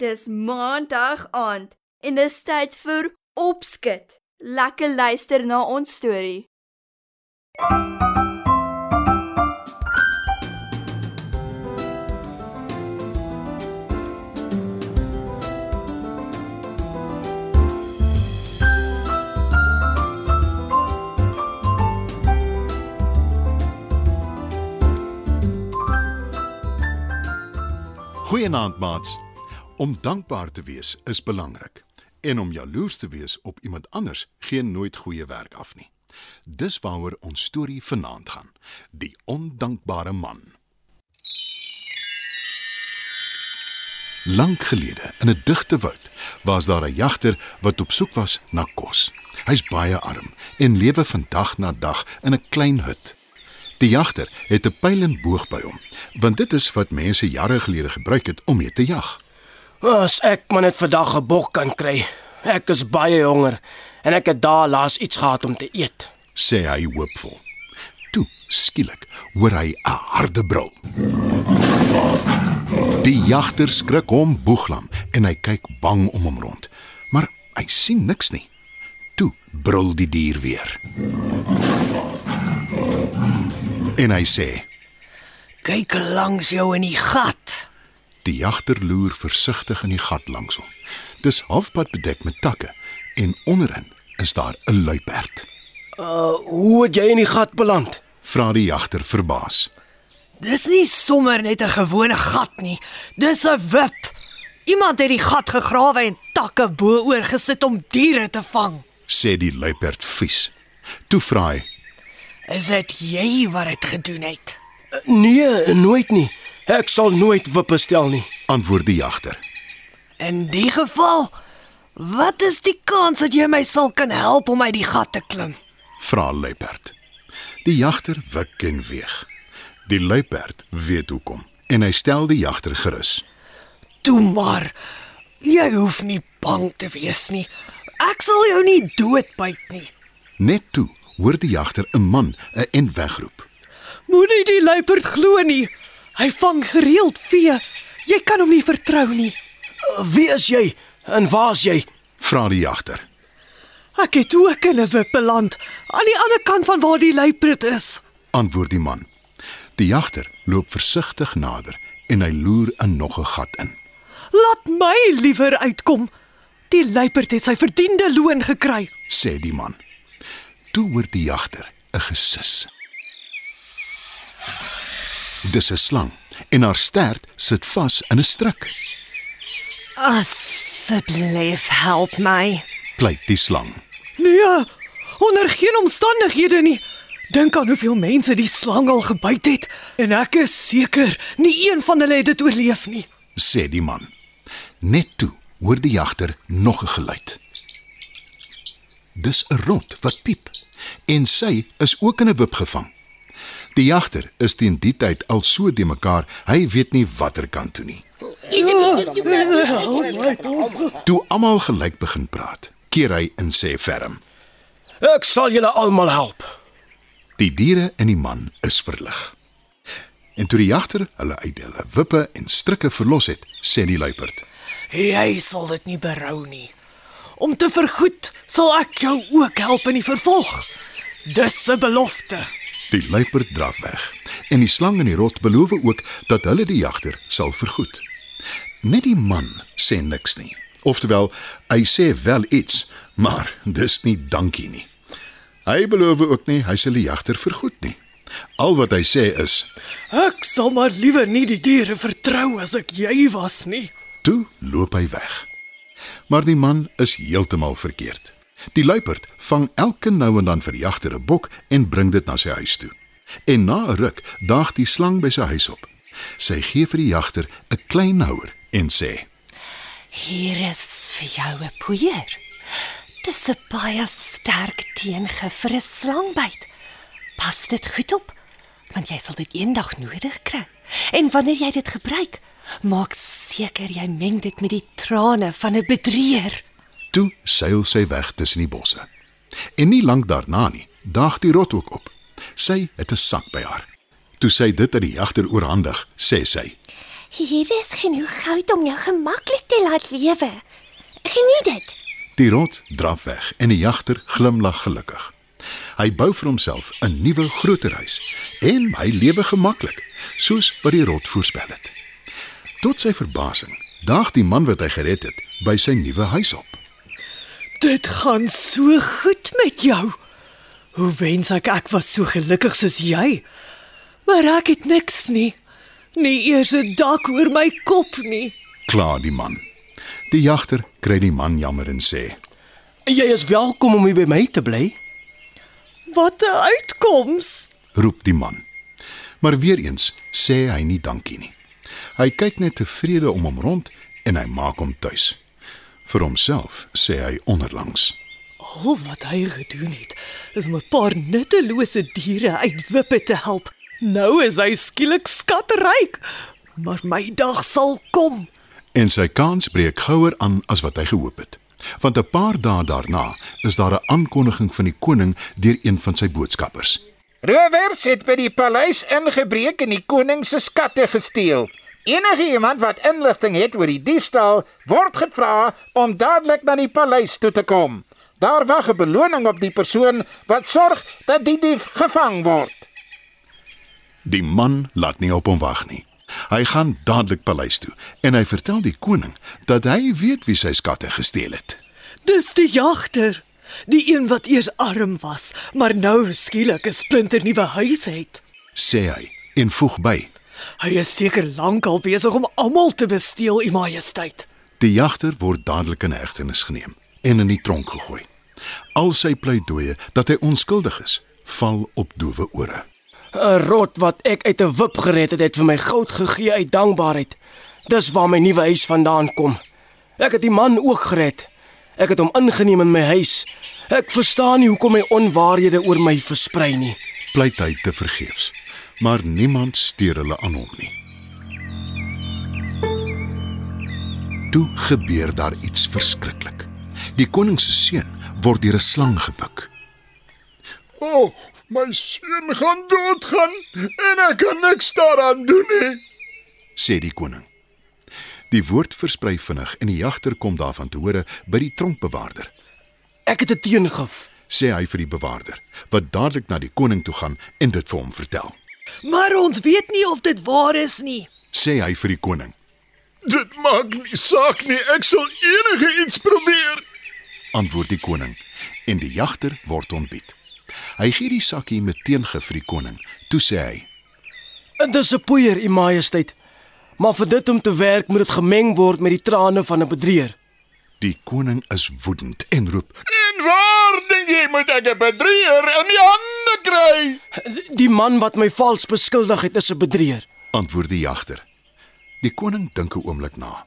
Dis maandag aand en dis tyd vir opskud. Lekker luister na ons storie. Goeienaand maats. Om dankbaar te wees is belangrik en om jaloers te wees op iemand anders gee nooit goeie werk af nie. Dis waaroor ons storie vanaand gaan. Die ondankbare man. Lank gelede in 'n digte woud was daar 'n jagter wat op soek was na kos. Hy's baie arm en lewe van dag na dag in 'n klein hut. Die jagter het 'n pyl en boog by hom, want dit is wat mense jare gelede gebruik het om mee te jag. As ek maar net vandag 'n bok kan kry. Ek is baie honger en ek het daar laas iets gehad om te eet. sê hy hoopvol. Toe, skielik, hoor hy 'n harde brul. Die jagter skrik hom boeglam en hy kyk bang om hom rond, maar hy sien niks nie. Toe brul die dier weer. En hy sê: Kyk langs jou in die gat. Die jagter loer versigtig in die gat langs hom. Dis halfpad bedek met takke en onderin is daar 'n luiperd. Uh, hoe het jy in die gat beland? Vra die jagter verbaas. Dis nie sommer net 'n gewone gat nie. Dis 'n wip. Iemand het die gat gegrawe en takke bo-oor gesit om diere te vang. sê die luiperd vies. Toe vra hy: Is dit jy wat dit gedoen het? Nee, nooit nie. Ek sal nooit wippe stel nie. antwoord die jagter. In die geval, wat is die kans dat jy my sal kan help om uit die gat te klim? Vra luiperd. Die jagter wik en weeg. Die luiperd weet hoekom en hy stel die jagter gerus. Toe maar. Jy hoef nie bang te wees nie. Ek sal jou nie doodbyt nie. Net toe hoor die jagter 'n man 'n en wegroep. Moenie die luiperd glo nie. Hy vang gereeld vee. Jy kan hom nie vertrou nie. Wie is jy en waar's jy? Vra die jagter. Ek het ook in 'n wip beland aan die ander kant van waar die luiperd is. Antwoord die man. Die jagter loop versigtig nader en hy loer in nog 'n gat in. Laat my liewer uitkom. Die luiperd het sy verdiende loon gekry. sê die man. Toe hoor die jagter 'n gesis. Dis 'n slang en haar stert sit vas in 'n struik. Asseblief help my. Pleit die slang. Nee, onder geen omstandighede nie. Dink aan hoeveel mense die slang al gebyt het en ek is seker nie een van hulle het dit oorleef nie. sê die man. Net toe hoor die jagter nog 'n geluid. Dis 'n rot wat piep en sy is ook in 'n wip gevang. Die jagter is teen die tyd al so de mekaar, hy weet nie watter kant toe nie. Toe almal gelyk begin praat, keer hy en sê ferm: Ek sal julle almal help. "Die diere en die man is verlig." En toe die jagter hulle uit hulle wippe en strikke verlos het, sê die luiperd: Jy sal dit nie berou nie. Om te vergoed sal ek jou ook help in die vervolg. Dis 'n belofte. Die luiperd draf weg en die slang en die rot beloof ook dat hulle die jagter sal vergoed. Net die man sê niks nie. Oftewel, hy sê wel iets, maar dis nie dankie nie. Hy beloof ook nie hy sal die jagter vergoed nie. Al wat hy sê is: Ek sal maar liewer nie die diere vertrou as ek jy was nie. "Toe loop hy weg." Maar die man is heeltemal verkeerd. Die luiperd vang elke nou en dan vir jagter 'n bok en bring dit na sy huis toe. En na 'n ruk daag die slang by sy huis op. Sy gee vir die jagter 'n klein houer en sê: Hier is vir jou 'n poeier. Dis 'n baie sterk teengif vir 'n slangbyt. Pas dit goed op, want jy sal dit eendag nodig kry. En wanneer jy dit gebruik, maak seker jy meng dit met die trane van 'n bedrieër. Toe seil sy weg tussen die bosse. En nie lank daarna nie, daag die rot ook op. Sy het 'n sak by haar. Toe sy dit aan die jagter oorhandig, sê sy: Hier is genoeg goud om jou gemaklik te laat lewe. Geniet dit. Die rot draf weg en die jagter glimlag gelukkig. Hy bou vir homself 'n nuwe groter huis en hy lewe gemaklik, soos wat die rot voorspel het. Tot sy verbasing daag die man wat hy gered het by sy nuwe huis op. Dit gaan so goed met jou. Hoe wens ek ek was so gelukkig soos jy. Maar ek het niks nie. Nie eers 'n dak oor my kop nie. Kla die man. Die jagter kry die man jammer en sê: Jy is welkom om hier by my te bly. Wat 'n uitkoms. roep die man. Maar weer eens sê hy nie dankie nie. Hy kyk net tevrede om hom rond en hy maak hom tuis. Vir homself sê hy onderlangs: Al wat hy gedoen het, is om 'n paar nuttelose diere uit wippe te help. Nou is hy skielik skatryk. Maar my dag sal kom. En sy kans breek gouer aan as wat hy gehoop het. Want 'n paar dae daarna is daar 'n aankondiging van die koning deur een van sy boodskappers. Rowers het by die paleis ingebreek en die koning se skatte gesteel. Enige iemand wat inligting het oor die diefstal, word gevra om dadelik na die paleis toe te kom. Daar wag 'n beloning op die persoon wat sorg dat die dief gevang word. Die man laat nie op hom wag nie. Hy gaan dadelik paleis toe en hy vertel die koning dat hy weet wie sy skatte gesteel het. Dis die jagter, die een wat eers arm was, maar nou skielik 'n splinternuwe huis het. Sê hy en voeg by: Hy is seker lankal besig om almal te besteel, U Majesteit. Die jagter word dadelik in hegtenis geneem en in die tronk gegooi. Al sy pleidooie dat hy onskuldig is, val op doewe ore. 'n Rot wat ek uit 'n wip gered het, het vir my goud gegee uit dankbaarheid. Dis waar my nuwe huis vandaan kom. Ek het die man ook gered. Ek het hom ingeneem in my huis. Ek verstaan nie hoekom hy onwaarhede oor my versprei nie. Pleit hy te vergeefs, maar niemand steur hulle aan hom nie. Toe gebeur daar iets verskriklik. Die koning se seun word deur 'n slang gepik. O, oh, my seun gaan doodgaan en ek kan niks daaraan doen nie. sê die koning. Die woord versprei vinnig en die jagter kom daarvan te hore by die tronkbewaarder. Ek het 'n teengif. Sê hy vir die bewaarder, wat dadelik na die koning toe gaan en dit vir hom vertel. Maar ons weet nie of dit waar is nie. Sê hy vir die koning. Dit maak nie saak nie, ek sal enige iets probeer. antwoord die koning en die jagter word ontbied. Hy gee die sakkie met teengif vir die koning. Toe sê hy: Dis 'n poeier, U Majesteit. Maar vir dit om te werk moet dit gemeng word met die trane van 'n bedrieër. "Die koning is woedend en roep: En waar dink jy moet ek 'n bedrieër in die hande kry? Die man wat my vals beskuldig het, is 'n bedrieër. antwoord die jagter. Die koning dink 'n oomblik na.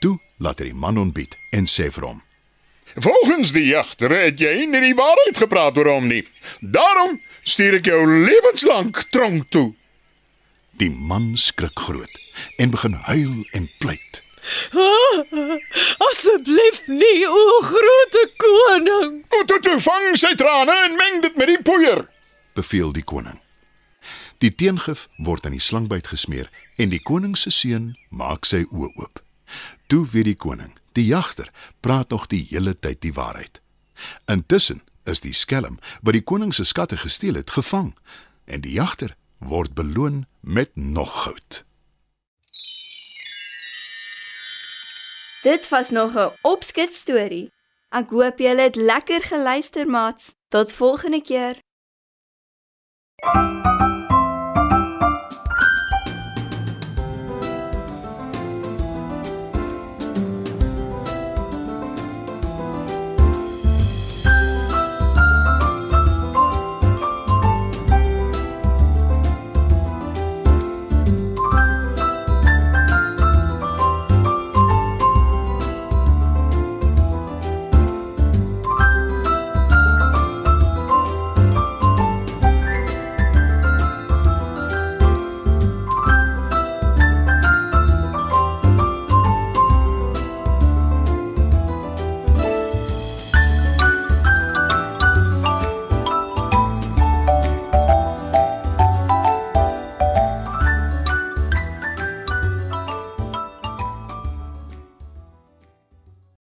Toe laat hy die man ontbied en sê vir hom: Volgens die jagter het jy nie die waarheid gepraat oor hom nie. Daarom stuur ek jou lewenslank tronk toe. Die man skrik groot en begin huil en pleit. Asseblief nie, o grote koning. O, toe toe vang sy trane en meng dit met die poeier. Beveel die koning. Die teengif word aan die slangbyt gesmeer en die koning se seun maak sy oë oop. Toe weet die koning, die jagter praat nog die hele tyd die waarheid. Intussen is die skelm wat die koning se skatte gesteel het, gevang en die jagter word beloon met nog goud. Dit was nog 'n opskets storie. Ek hoop julle het lekker geluister, maats. Tot volgende keer. you